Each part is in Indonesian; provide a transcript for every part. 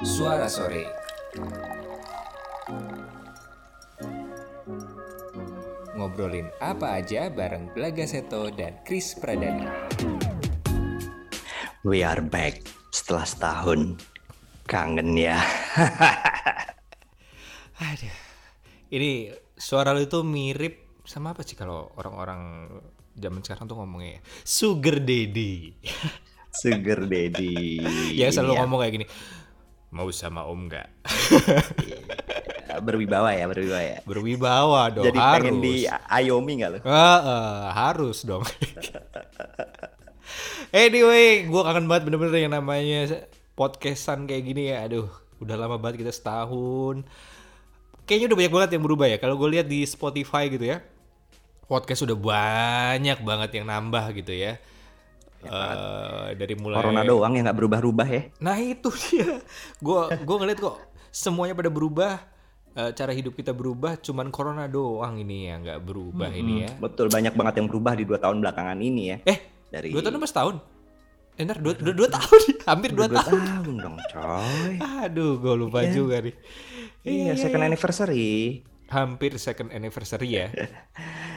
Suara Sore Ngobrolin apa aja bareng Belaga Seto dan Chris Pradana We are back setelah setahun. Kangen ya. Aduh Ini suara lu itu mirip sama apa sih kalau orang-orang zaman sekarang tuh ngomongnya ya? Sugar Daddy Sugar daddy. Yang selalu ya, ngomong kayak gini Mau sama om nggak? berwibawa ya, berwibawa ya. Berwibawa dong Jadi harus pengen di Ayomi nggak lo? Ah, ah, harus dong. anyway, gue kangen banget bener-bener yang namanya podcastan kayak gini ya. Aduh, udah lama banget kita setahun. Kayaknya udah banyak banget yang berubah ya. Kalau gue lihat di Spotify gitu ya, podcast udah banyak banget yang nambah gitu ya. Eh, dari mulai Corona doang yang nggak berubah-ubah ya. Nah itu dia. Gue gue ngeliat kok semuanya pada berubah. Eh, cara hidup kita berubah. Cuman corona doang ini ya nggak berubah ini ya. Betul banyak banget yang berubah di dua tahun belakangan ini ya. Eh, Dari dua tahun apa setahun? Eh, ntar dua, dua, dua tahun, hampir dua, Udah tahun. tahun dong coy. Aduh, gue lupa Iya. juga nih. Iya, second anniversary. Hampir second anniversary ya.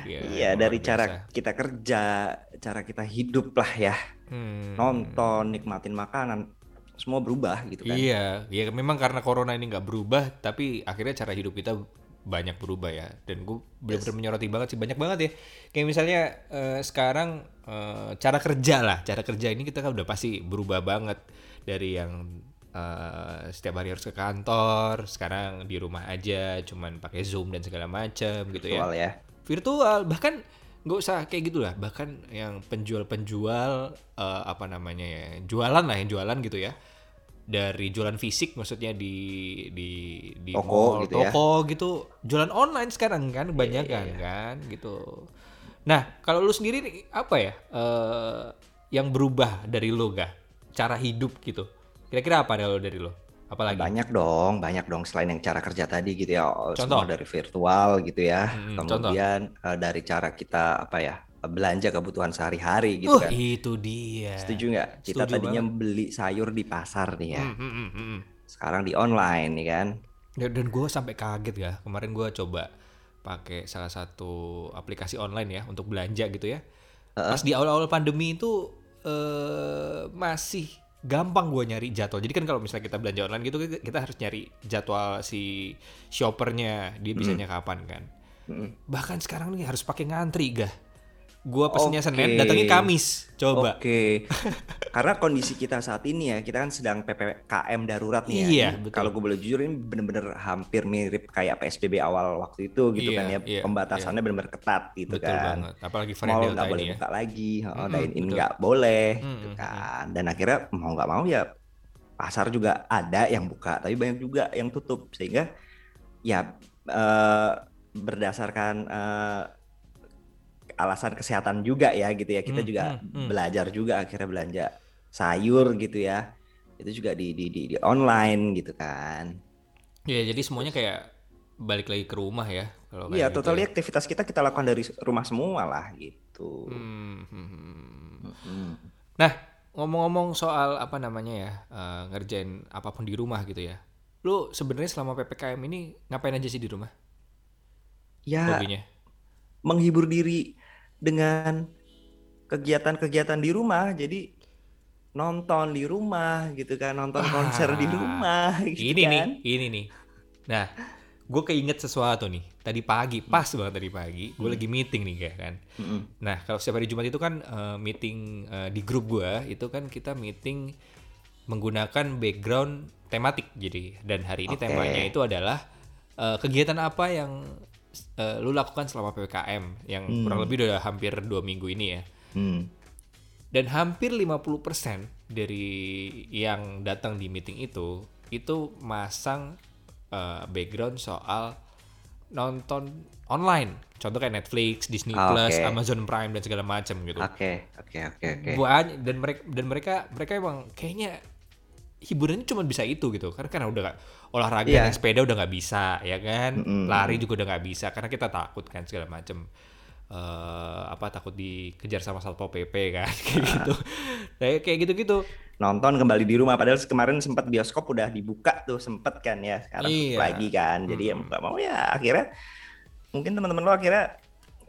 Iya, dari cara kita kerja, cara kita hidup lah ya. Hmm. Nonton, nikmatin makanan, semua berubah gitu kan. Iya, ya memang karena corona ini nggak berubah, tapi akhirnya cara hidup kita banyak berubah ya. Dan gue bener-bener menyoroti banget sih, banyak banget ya. Kayak misalnya eh, sekarang eh, cara kerja lah, cara kerja ini kita kan udah pasti berubah banget dari yang eh, setiap hari harus ke kantor, sekarang di rumah aja, cuman pakai zoom dan segala macam gitu ya Soal ya. virtual bahkan nggak usah kayak gitulah bahkan yang penjual-penjual eh, apa namanya ya jualan lah yang jualan gitu ya. Dari jualan fisik maksudnya di di di Toko mall, gitu ya. toko gitu. Jualan online sekarang kan banyak kan kan gitu. Nah kalau lu sendiri apa ya eh, yang berubah dari lo gak cara hidup gitu. Kira-kira apa dari lo apalagi Banyak dong, banyak dong selain yang cara kerja tadi gitu ya. Contoh? Semua dari virtual gitu ya. Hmm, Kemudian eh, dari cara kita apa ya? belanja kebutuhan sehari-hari gitu uh kan. itu dia Setuju nggak? Kita Setuju tadinya beli sayur di pasar nih ya. Hmm, hmm, hmm, hmm. Sekarang di online nih kan. Dan, dan gue sampai kaget ya kemarin gue coba pakai salah satu aplikasi online ya untuk belanja gitu ya. Pas di awal-awal pandemi itu eh, masih gampang gue nyari jadwal. Jadi kan kalau misalnya kita belanja online gitu kita harus nyari jadwal si shoppernya dia bisanya kapan kan. Bahkan sekarang nih harus pakai ngantri gah. Gue pesennya Senin, Oke. datangnya Kamis. Coba. Oke. Karena kondisi kita saat ini ya, kita kan sedang PPKM darurat nih ya. Iya. Kalau gue boleh jujur ini bener-bener hampir mirip kayak PSBB awal waktu itu gitu Iya, kan ya. iya, Pembatasannya bener-bener ketat gitu Betul kan. banget. Apalagi varian Mall Delta nggak boleh ini ya. buka lagi, oh, Mm-mm, dine in nggak boleh Mm, gitu kan. Dan akhirnya mau nggak mau ya pasar juga ada yang buka, tapi banyak juga yang tutup sehingga ya eh, berdasarkan eh, alasan kesehatan juga ya gitu ya kita Hmm, juga hmm, hmm. belajar juga akhirnya belanja sayur gitu ya itu juga di di di, di online gitu kan. Ya jadi semuanya kayak balik lagi ke rumah ya. Kalau Iya, gitu totally ya. aktivitas kita kita lakukan dari rumah semua lah gitu. Hmm, hmm, hmm. Hmm. Nah, ngomong-ngomong soal apa namanya ya, eh, ngerjain apa pun di rumah gitu ya. Lu sebenarnya selama PPKM ini ngapain aja sih di rumah? Ya, Hobinya? menghibur diri dengan kegiatan-kegiatan di rumah. Jadi nonton di rumah gitu kan, nonton konser di Ah, rumah gitu ini nih, kan. ini nih. Nah, gue keinget sesuatu nih. Tadi pagi, pas banget tadi pagi, gue lagi meeting nih kayak kan. Mm-mm. Nah, kalau setiap hari Jumat itu kan eh, meeting eh, di grup gua itu kan kita meeting menggunakan background tematik jadi dan hari ini Oke. temanya itu adalah eh, kegiatan apa yang eh, lu lakukan selama PPKM yang kurang lebih udah hampir dua minggu ini ya. Hmm. Dan hampir 50% dari yang datang di meeting itu itu masang eh, background soal nonton online. Contoh kayak Netflix, Disney Ah, Plus, oke. Amazon Prime dan segala macam gitu. Oke, oke, oke, oke. Banyak dan mereka dan mereka mereka emang kayaknya hiburannya cuma bisa itu gitu karena karena udah gak olahraga Iya. naik sepeda udah nggak bisa ya kan Mm-mm. lari juga udah nggak bisa karena kita takut kan segala macem uh, apa takut dikejar sama satpol pp kan kayak gitu kayak kayak gitu gitu nonton kembali di rumah padahal kemarin sempat bioskop udah dibuka tuh sempet kan ya sekarang iya. lagi kan jadi hmm. ya mau ya akhirnya mungkin teman-teman lo akhirnya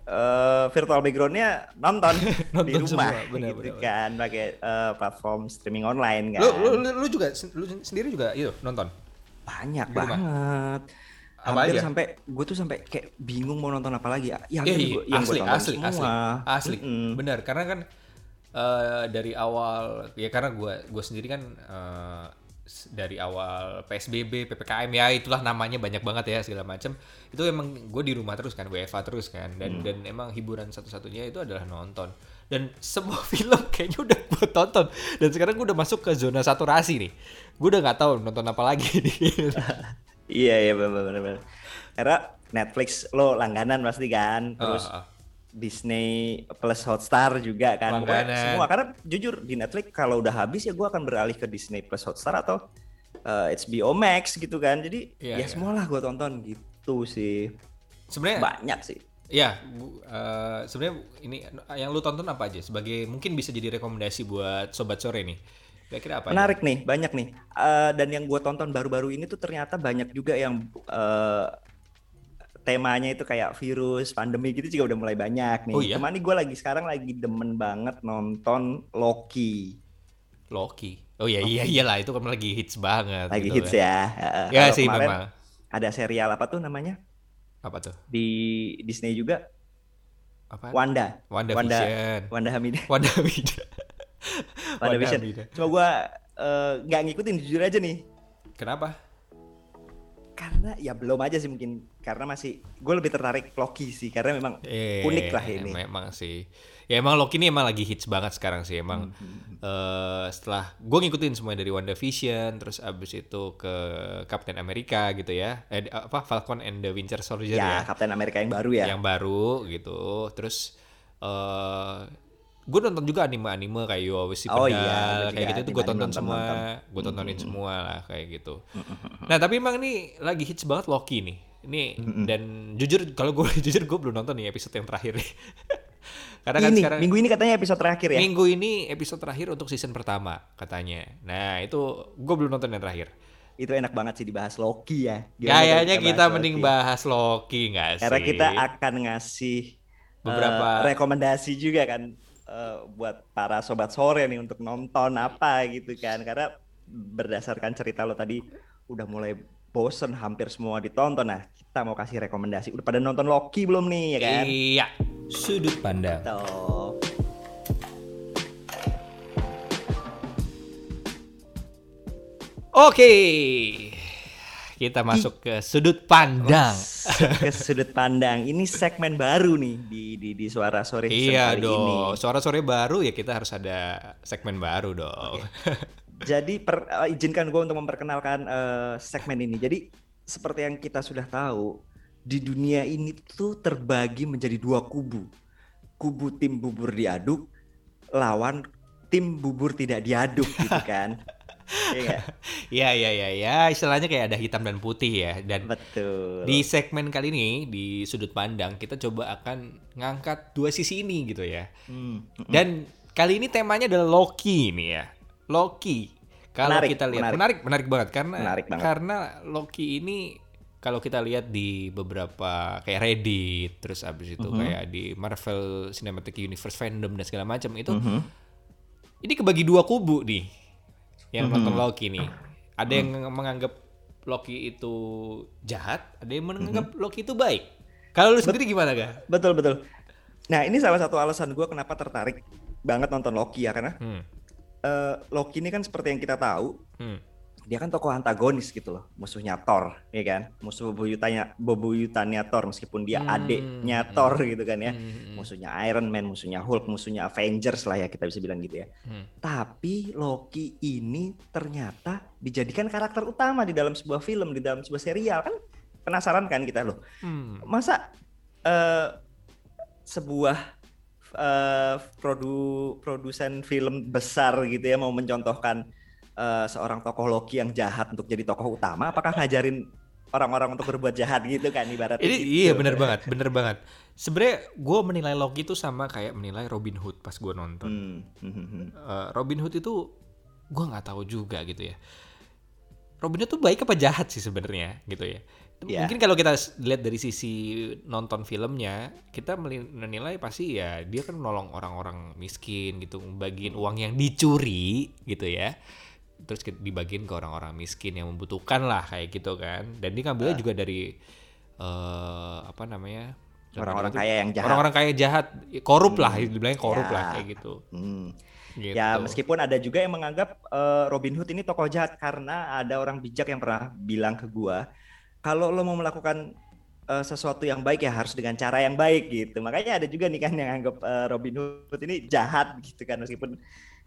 uh, virtual backgroundnya nonton, nonton di rumah semua, bener, gitu bener, kan pakai uh, platform streaming online kan. Lu, lu, lu juga lu sendiri juga itu nonton? Banyak di banget. Rumah. Hampir aja? sampai gue tuh sampai kayak bingung mau nonton apa lagi. Yang, eh, gua, yang asli, gue tonton asli, semua. Asli, asli. Mm -hmm. Bener, karena kan uh, dari awal ya karena gue gue sendiri kan uh, dari awal PSBB, PPKM ya itulah namanya banyak banget ya segala macam. Itu emang gue di rumah terus kan, WFA terus kan dan hmm. dan emang hiburan satu-satunya itu adalah nonton. Dan semua film kayaknya udah gue tonton dan sekarang gue udah masuk ke zona saturasi nih. Gue udah nggak tahu nonton apa lagi nih. iya iya benar-benar. Karena Netflix lo langganan pasti kan, terus uh, uh Disney plus Hotstar juga kan semua karena jujur di Netflix kalau udah habis ya gue akan beralih ke Disney plus Hotstar atau uh, eh, HBO Max gitu kan jadi yeah, ya yeah. semualah gue tonton gitu sih sebenarnya banyak sih Ya, uh, sebenarnya ini yang lu tonton apa aja? Sebagai mungkin bisa jadi rekomendasi buat sobat sore nih. Kira-kira apa? Menarik aja? nih, banyak nih. Uh, dan yang gue tonton baru-baru ini tuh ternyata banyak juga yang uh, temanya itu kayak virus, pandemi gitu juga udah mulai banyak nih. Oh, iya? Cuman nih gue lagi sekarang lagi demen banget nonton Loki. Loki. Oh iya iya iyalah itu kan lagi hits banget. Lagi gitu hits kan. ya. Uh, ya sih memang. Ada serial apa tuh namanya? Apa tuh? Di Disney juga. Apa? Wanda. Wanda Wanda Vision. Wanda Hamida. Wanda Hamida. Wanda Vision. Cuma gue uh, nggak ngikutin jujur aja nih. Kenapa? Karena ya belum aja sih mungkin. Karena masih gue lebih tertarik Loki sih karena memang eh, unik lah ini. memang sih. Ya emang Loki ini emang lagi hits banget sekarang sih emang hmm. uh, setelah gue ngikutin semua dari WandaVision terus abis itu ke Captain America gitu ya eh, apa Falcon and the Winter Soldier ya, ya. Captain America yang baru ya. Yang baru gitu. Terus uh, gue nonton juga anime-anime kayak You Always See oh, iya, kayak gitu tuh gue tonton semua gue tontonin mm -hmm. semua lah kayak gitu nah tapi emang ini lagi hits banget Loki nih ini mm -hmm. dan jujur kalau gue jujur gue belum nonton nih episode yang terakhir nih karena kan ini, sekarang minggu ini katanya episode terakhir ya minggu ini episode terakhir untuk season pertama katanya nah itu gue belum nonton yang terakhir itu enak banget sih dibahas Loki ya. Kayaknya kita, kita mending Loki? bahas Loki nggak sih? Karena kita akan ngasih beberapa uh, rekomendasi juga kan uh, buat para sobat sore nih untuk nonton apa gitu kan. Karena berdasarkan cerita lo tadi udah mulai bosen hampir semua ditonton. Nah kita mau kasih rekomendasi. Udah pada nonton Loki belum nih ya kan? Iya. Sudut pandang. Tuh. Oke, kita masuk ke sudut pandang. Ke sudut pandang. Ini segmen baru nih di di, di suara sore Iya dong. Ini. Suara sore baru ya kita harus ada segmen baru dong. Okay. Jadi per, uh, izinkan gue untuk memperkenalkan uh, segmen ini. Jadi seperti yang kita sudah tahu di dunia ini tuh terbagi menjadi dua kubu. Kubu tim bubur diaduk lawan tim bubur tidak diaduk gitu kan. Iya, iya, iya, iya, ya. Istilahnya kayak ada hitam dan putih ya. Dan betul. Di segmen kali ini di sudut pandang kita coba akan ngangkat dua sisi ini gitu ya. Hmm. Dan kali ini temanya adalah Loki nih ya. Loki. Kalau kita lihat menarik. menarik, menarik banget karena menarik banget. karena Loki ini kalau kita lihat di beberapa kayak Reddit, terus abis itu uh -huh. kayak di Marvel Cinematic Universe fandom dan segala macam itu, uh -huh. ini kebagi dua kubu nih yang mm-hmm. nonton Loki nih. Ada yang mm-hmm. menganggap Loki itu jahat, ada yang menganggap mm-hmm. Loki itu baik. Kalau lu sendiri gimana gak? Betul betul. Nah ini salah satu alasan gue kenapa tertarik banget nonton Loki ya karena hmm. uh, Loki ini kan seperti yang kita tahu. Hmm dia kan tokoh antagonis gitu loh musuhnya Thor ya kan musuh bebuyutannya bebuyutannya Thor meskipun dia hmm. adiknya Thor gitu kan ya hmm. musuhnya Iron Man musuhnya Hulk musuhnya Avengers lah ya kita bisa bilang gitu ya hmm. tapi Loki ini ternyata dijadikan karakter utama di dalam sebuah film di dalam sebuah serial kan penasaran kan kita loh hmm. masa uh, sebuah uh, produ produsen film besar gitu ya mau mencontohkan uh, seorang tokoh Loki yang jahat untuk jadi tokoh utama apakah ngajarin orang-orang untuk berbuat jahat gitu kan ibaratnya. Ini gitu. iya bener banget, bener banget. Sebenarnya gue menilai Loki itu sama kayak menilai Robin Hood pas gue nonton. Hmm. Eh, Robin Hood itu gue nggak tahu juga gitu ya. Robin Hood tuh baik apa jahat sih sebenarnya gitu ya. Iya. Mungkin kalau kita lihat dari sisi nonton filmnya, kita menilai pasti ya dia kan menolong orang-orang miskin gitu, bagiin uang yang dicuri gitu ya. Terus dibagiin ke orang-orang miskin yang membutuhkan lah kayak gitu kan. Dan dia ngambilnya juga dari eh apa namanya? Orang-orang kaya yang jahat. Orang-orang kaya jahat, korup lah, dibilangnya korup Ya. lah kayak gitu. Hmm. gitu. Ya meskipun ada juga yang menganggap eh, Robin Hood ini tokoh jahat karena ada orang bijak yang pernah bilang ke gua kalau lo mau melakukan eh, sesuatu yang baik ya harus dengan cara yang baik gitu. Makanya ada juga nih kan yang anggap eh, Robin Hood ini jahat gitu kan meskipun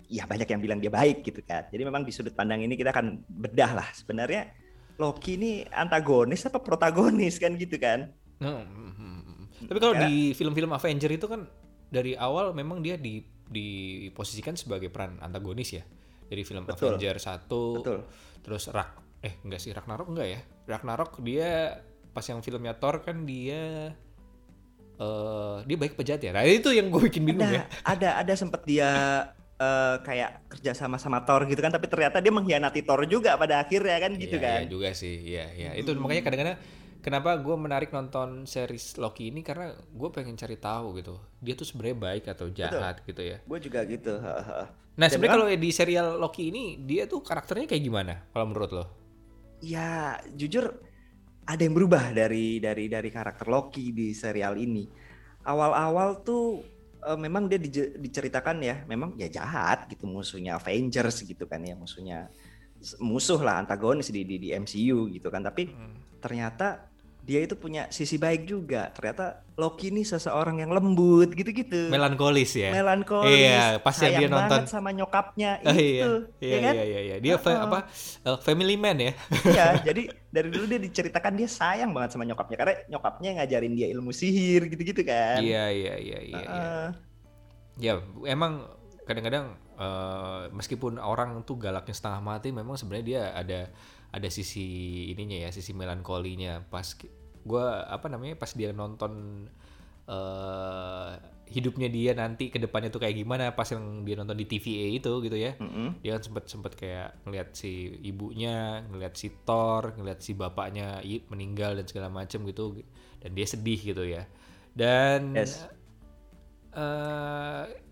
ya banyak yang bilang dia baik gitu kan. Jadi memang di sudut pandang ini kita akan bedah lah sebenarnya Loki ini antagonis apa protagonis kan gitu kan. Hmm, hmm, hmm, hmm. Tapi kalau Karena- di film-film Avenger itu kan dari awal memang dia di diposisikan sebagai peran antagonis ya. Dari film Betul. Avenger 1 Betul. terus Rak eh enggak sih Ragnarok enggak ya? Ragnarok dia pas yang filmnya Thor kan dia eh dia baik pejahat ya. Nah, itu yang gue bikin bingung ada ya. ada ada sempat dia eh, kayak kerja sama sama Thor gitu kan tapi ternyata dia mengkhianati Thor juga pada akhirnya kan gitu Iya, kan iya juga sih. Iya, iya. Itu makanya kadang-kadang kenapa gue menarik nonton series Loki ini karena gue pengen cari tahu gitu. Dia tuh sebenarnya baik atau jahat gitu ya. gue juga gitu. Nah sebenarnya kalau di serial Loki ini dia tuh karakternya kayak gimana kalau menurut lo? ya jujur ada yang berubah dari dari dari karakter Loki di serial ini. Awal-awal tuh eh, memang dia dije- diceritakan ya memang ya jahat gitu musuhnya Avengers gitu kan ya musuhnya musuh lah antagonis di di, di MCU gitu kan. Tapi ternyata dia itu punya sisi baik juga ternyata Loki ini seseorang yang lembut gitu-gitu Melankolis ya. melankolis Iya, pas yang dia nonton. sama nyokapnya Oh, itu iya, ya kan iya, iya, iya. Dia fa- Heeh. apa eh, family man ya? Iya, jadi dari dulu dia diceritakan dia sayang banget sama nyokapnya karena nyokapnya ngajarin dia ilmu sihir gitu-gitu kan. Iya, iya, iya, iya. iya. Heeh. Ya emang kadang-kadang eh, meskipun orang tuh galaknya setengah mati, memang sebenarnya dia ada ada sisi ininya ya, sisi melankolinya. Pas gue apa namanya pas dia nonton eh hidupnya dia nanti ke depannya tuh kayak gimana pas yang dia nonton di TVA itu gitu ya. Mm-mm. dia kan sempet sempet kayak ngeliat si ibunya, ngeliat si Thor, ngeliat si bapaknya meninggal dan segala macem gitu, dan dia sedih gitu ya. Dan Yes. eh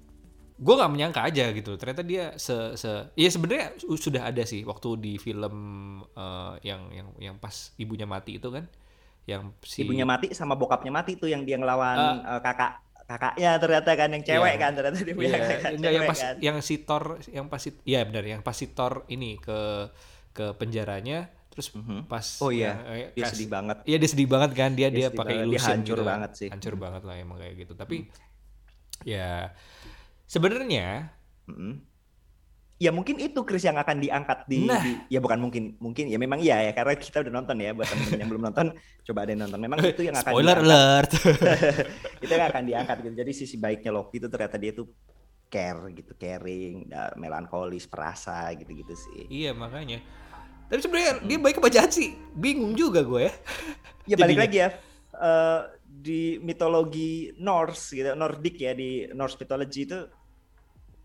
gue nggak menyangka aja gitu, ternyata dia se se, ya sebenarnya su- sudah ada sih waktu di film eh, yang yang yang pas ibunya mati itu kan, yang si Ibunya mati sama bokapnya mati tuh yang dia ngelawan eh, kakak kakaknya ternyata kan yang cewek Iya. kan ternyata dia punya Iya, kakak enggak yang cewek pas kan. yang si Thor yang pas iya benar yang pas si Thor ini ke ke penjaranya terus Mhm. pas Oh iya, yang, eh, Dia kas- sedih banget. Iya dia sedih banget kan dia dia, sedih pakai dia illusion hancur gitu. banget sih. Hancur banget lah emang kayak gitu. Tapi ya sebenarnya Mm-mm. Ya mungkin itu Chris yang akan diangkat di, Nah. di- ya bukan mungkin mungkin ya memang iya ya karena kita udah nonton ya buat temen-temen yang belum nonton coba ada yang nonton memang itu yang akan spoiler diangkat. alert. itu yang akan diangkat gitu. Jadi sisi baiknya Loki itu ternyata dia tuh care gitu, caring, melankolis, perasa gitu-gitu sih. iya makanya. Tapi sebenarnya dia baik apa jahat sih? Bingung juga gue ya. Ya balik lagi ya eh, di mitologi Norse gitu, Nordic ya di Norse mythology itu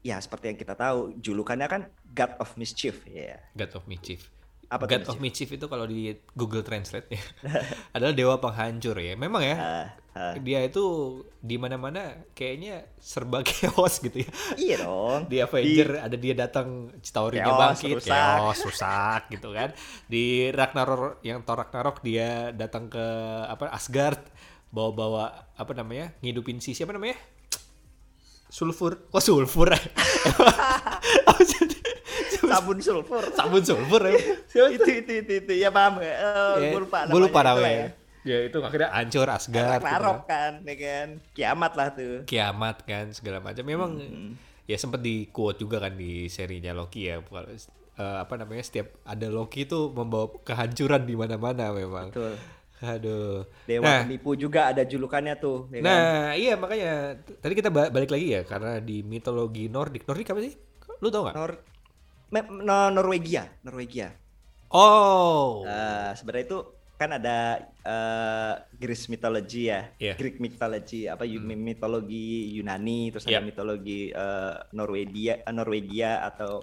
ya seperti yang kita tahu julukannya kan God of Mischief ya. God of Mischief. Apa God of Mischief itu kalau di Google Translate ya adalah dewa penghancur ya. Memang ya. Ah, ah. Dia itu di mana-mana kayaknya serba chaos gitu ya. Iya dong. Di Avenger ada dia datang Citaurinya Chaos, bangkit, rusak. chaos, rusak gitu kan. Di Ragnarok yang Thor Ragnarok dia datang ke apa Asgard bawa-bawa apa namanya? ngidupin si siapa namanya? Sulfur. Kok sulfur? Sih? Sabun sulfur. Sabun sulfur ya. Siapa itu, itu itu itu ya paham ya. Oh, Ya, gue lupa. Gue lupa namanya, itulah Ya itu akhirnya hancur Asgard. gitu Ragnarok kan. kan, ya kan. Kiamat lah tuh. Kiamat kan segala macam. Memang Hmm. ya sempat di quote juga kan di serinya Loki ya. Kalau eh, apa namanya setiap ada Loki itu membawa kehancuran di mana-mana memang. Betul. Aduh. Dewa nah, penipu juga ada julukannya tuh. ya kan? nah iya makanya tadi kita ba- balik lagi ya karena di mitologi Nordik. Nordik apa sih? Lu tau nggak? Nor no- Norwegia, Norwegia. Oh. Eh, sebenarnya itu kan ada uh, Greek mythology ya, yeah. Greek mythology apa hmm. mitologi Yunani, terus yeah. ada mitologi uh, Norwegia, uh, Norwegia atau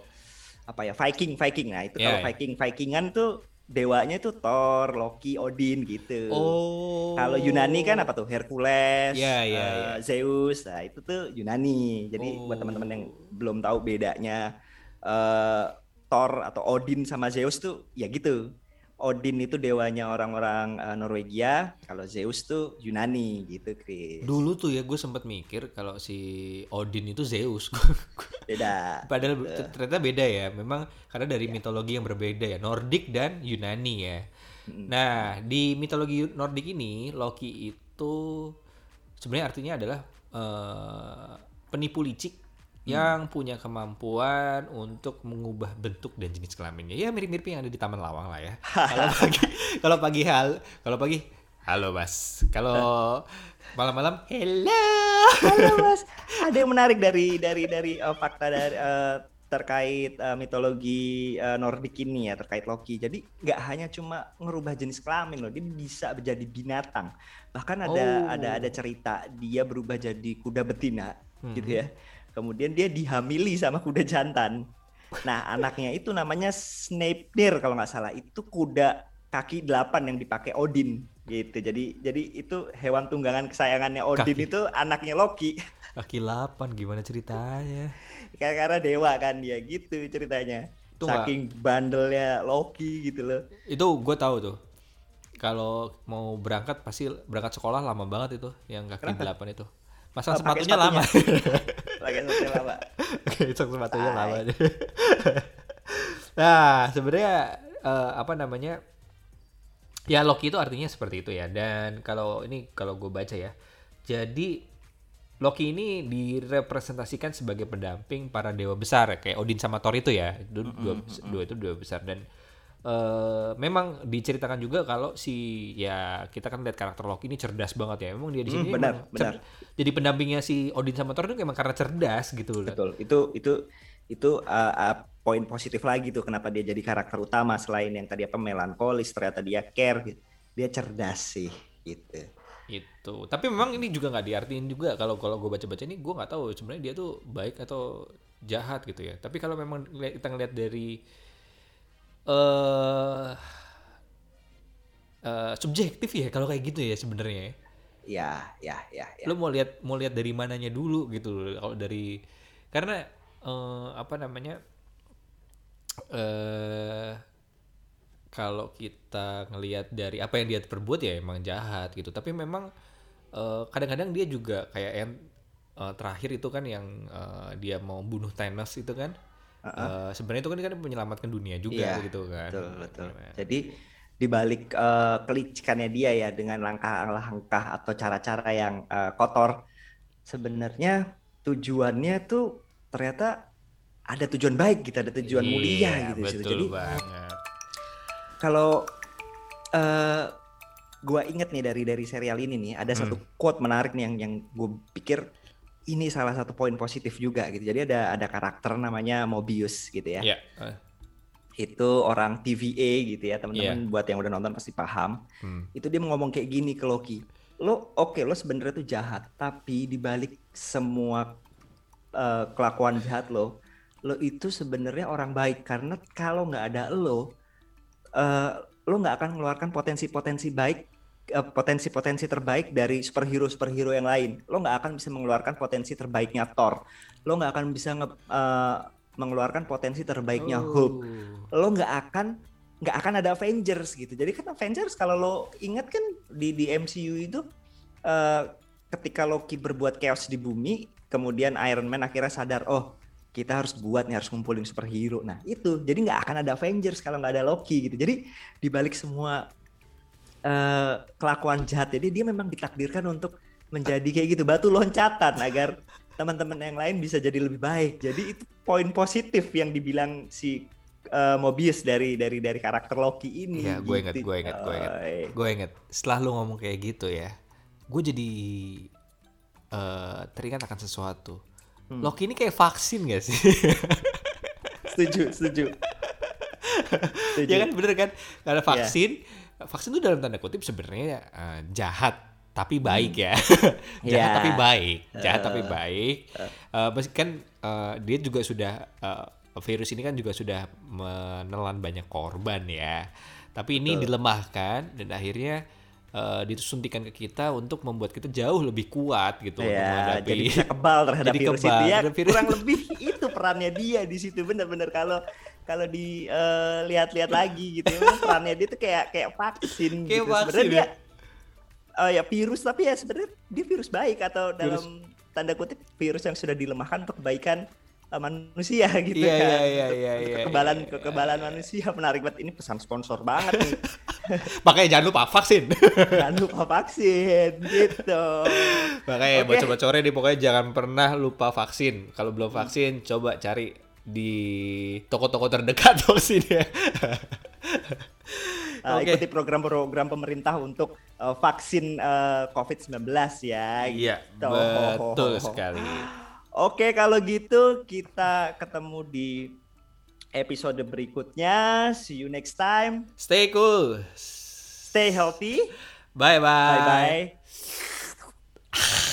apa ya Viking, Viking. Nah itu yeah, kalau yeah. Viking, Vikingan tuh dewanya itu Thor, Loki, Odin gitu. Oh. Kalau Yunani kan apa tuh Hercules, yeah, yeah, uh, yeah. Zeus. Nah itu tuh Yunani. Jadi oh. buat teman-teman yang belum tahu bedanya uh, Thor atau Odin sama Zeus tuh ya gitu Odin itu dewanya orang-orang uh, Norwegia, kalau Zeus tuh Yunani gitu, Chris. Dulu tuh ya gue sempat mikir kalau si Odin itu Zeus. beda. Padahal gitu. ternyata beda ya. Memang karena dari ya. mitologi yang berbeda ya, Nordik dan Yunani ya. Hmm. Nah, di mitologi Nordik ini Loki itu sebenarnya artinya adalah uh, penipu licik yang punya kemampuan untuk mengubah bentuk dan jenis kelaminnya. Ya mirip-mirip yang ada di Taman Lawang lah ya. kalau pagi kalau pagi hal, kalau pagi halo Mas. Kalau malam-malam hello. Halo Mas. Ada yang menarik dari dari dari uh, fakta dari uh, terkait uh, mitologi uh, Nordik ini ya terkait Loki. Jadi nggak hanya cuma ngerubah jenis kelamin loh, dia bisa menjadi binatang. Bahkan ada oh. ada ada cerita dia berubah jadi kuda betina hmm. gitu ya Kemudian dia dihamili sama kuda jantan. Nah, anaknya itu namanya Snapeir kalau nggak salah. Itu kuda kaki delapan yang dipakai Odin gitu. Jadi jadi itu hewan tunggangan kesayangannya Odin kaki. itu anaknya Loki. Kaki delapan gimana ceritanya? Karena dewa kan dia gitu ceritanya. Itu Saking gak... bandelnya Loki gitu loh. Itu gue tahu tuh. Kalau mau berangkat pasti berangkat sekolah lama banget itu yang kaki delapan itu. Pasang oh, sepatunya, sepatunya lama. pakai sepatunya lama. Pasang sepatunya lama. nah, sebenarnya uh, apa namanya? Ya Loki itu artinya seperti itu ya. Dan kalau ini kalau gue baca ya. Jadi Loki ini direpresentasikan sebagai pendamping para dewa besar kayak Odin sama Thor itu ya. Dua, mm -hmm. dua, dua itu dewa besar dan uh, memang diceritakan juga kalau si ya kita kan lihat karakter Loki ini cerdas banget ya. Memang dia di sini hmm, benar, benar. jadi pendampingnya si Odin sama Thor itu emang karena cerdas gitu loh. Betul. Itu itu itu uh, uh, poin positif lagi tuh kenapa dia jadi karakter utama selain yang tadi apa melankolis ternyata dia care gitu. Dia cerdas sih gitu. Itu. Tapi memang ini juga nggak diartiin juga kalau kalau gue baca-baca ini gue nggak tahu sebenarnya dia tuh baik atau jahat gitu ya. Tapi kalau memang kita ngeliat dari uh, uh, subjektif ya kalau kayak gitu ya sebenarnya. Ya, ya, ya, ya. Lo mau lihat mau lihat dari mananya dulu gitu kalau dari karena uh, apa namanya uh, kalau kita ngelihat dari apa yang dia perbuat ya emang jahat gitu tapi memang kadang-kadang uh, dia juga kayak yang uh, terakhir itu kan yang uh, dia mau bunuh Thanos itu kan uh, sebenarnya itu kan kan menyelamatkan dunia juga iya, gitu kan betul betul nah. jadi dibalik uh, kelicikannya dia ya dengan langkah-langkah atau cara-cara yang uh, kotor sebenarnya tujuannya tuh ternyata ada tujuan baik gitu ada tujuan iya, mulia gitu betul jadi banget. kalau uh, gua inget nih dari dari serial ini nih ada hmm. satu quote menarik nih yang yang gue pikir ini salah satu poin positif juga gitu. Jadi ada ada karakter namanya Mobius gitu ya. Yeah. Uh. Itu orang TVA gitu ya teman-teman. Yeah. Buat yang udah nonton pasti paham. Hmm. Itu dia ngomong kayak gini ke Loki. Lo oke okay, lo sebenarnya tuh jahat, tapi dibalik semua uh, kelakuan jahat lo, lo itu sebenarnya orang baik karena kalau nggak ada lo, uh, lo nggak akan mengeluarkan potensi-potensi baik potensi-potensi terbaik dari superhero-superhero yang lain. Lo nggak akan bisa mengeluarkan potensi terbaiknya Thor. Lo nggak akan bisa nge, uh, mengeluarkan potensi terbaiknya oh. Hulk. Lo nggak akan nggak akan ada Avengers gitu. Jadi kan Avengers kalau lo ingat kan di di MCU itu uh, ketika Loki berbuat chaos di bumi, kemudian Iron Man akhirnya sadar, oh kita harus buat nih harus ngumpulin superhero. Nah itu jadi nggak akan ada Avengers kalau nggak ada Loki gitu. Jadi dibalik semua uh, kelakuan jahat. Jadi dia memang ditakdirkan untuk menjadi kayak gitu batu loncatan agar teman-teman yang lain bisa jadi lebih baik. Jadi itu poin positif yang dibilang si uh, Mobius dari dari dari karakter Loki ini. Iya, gue inget, gue inget, gue inget, gue inget. Setelah lu ngomong kayak gitu ya, gue jadi uh, teringat akan sesuatu. Hmm. Loki ini kayak vaksin gak sih? setuju, setuju. setuju. ya kan bener kan? Karena iya. vaksin, yeah vaksin itu dalam tanda kutip sebenarnya uh, jahat tapi baik ya. jahat Yeah. tapi baik, jahat tapi baik. Uh, kan uh, dia juga sudah uh, virus ini kan juga sudah menelan banyak korban ya. Tapi ini dilemahkan dan akhirnya uh, disuntikan ke kita untuk membuat kita jauh lebih kuat gitu untuk Ya, menghadapi jadi bisa kebal terhadap Jadi virus kebal itu ya. virus. Kurang lebih itu perannya dia di situ bener-bener kalau kalau dilihat-lihat lagi gitu ya, perannya dia tuh kayak kayak vaksin Kayak gitu. vaksin Sebenarnya ya? dia oh ya virus tapi ya sebenarnya dia virus baik atau dalam tanda kutip virus yang sudah dilemahkan untuk kebaikan uh, manusia gitu Iya, kan. iya, iya, iya, iya, kekebalan iya. kekebalan manusia menarik banget ini pesan sponsor banget nih. Makanya jangan lupa vaksin. Jangan lupa vaksin gitu. Makanya sobat sore nih pokoknya jangan pernah lupa vaksin. Kalau belum vaksin coba cari di toko-toko terdekat vaksin ya. Uh, Oke. ikuti program-program pemerintah untuk uh, vaksin uh, COVID-19 ya. Iya, gitu. betul sekali. Oke, kalau gitu kita ketemu di episode berikutnya. See you next time. Stay cool. Stay healthy. Bye bye. Bye bye.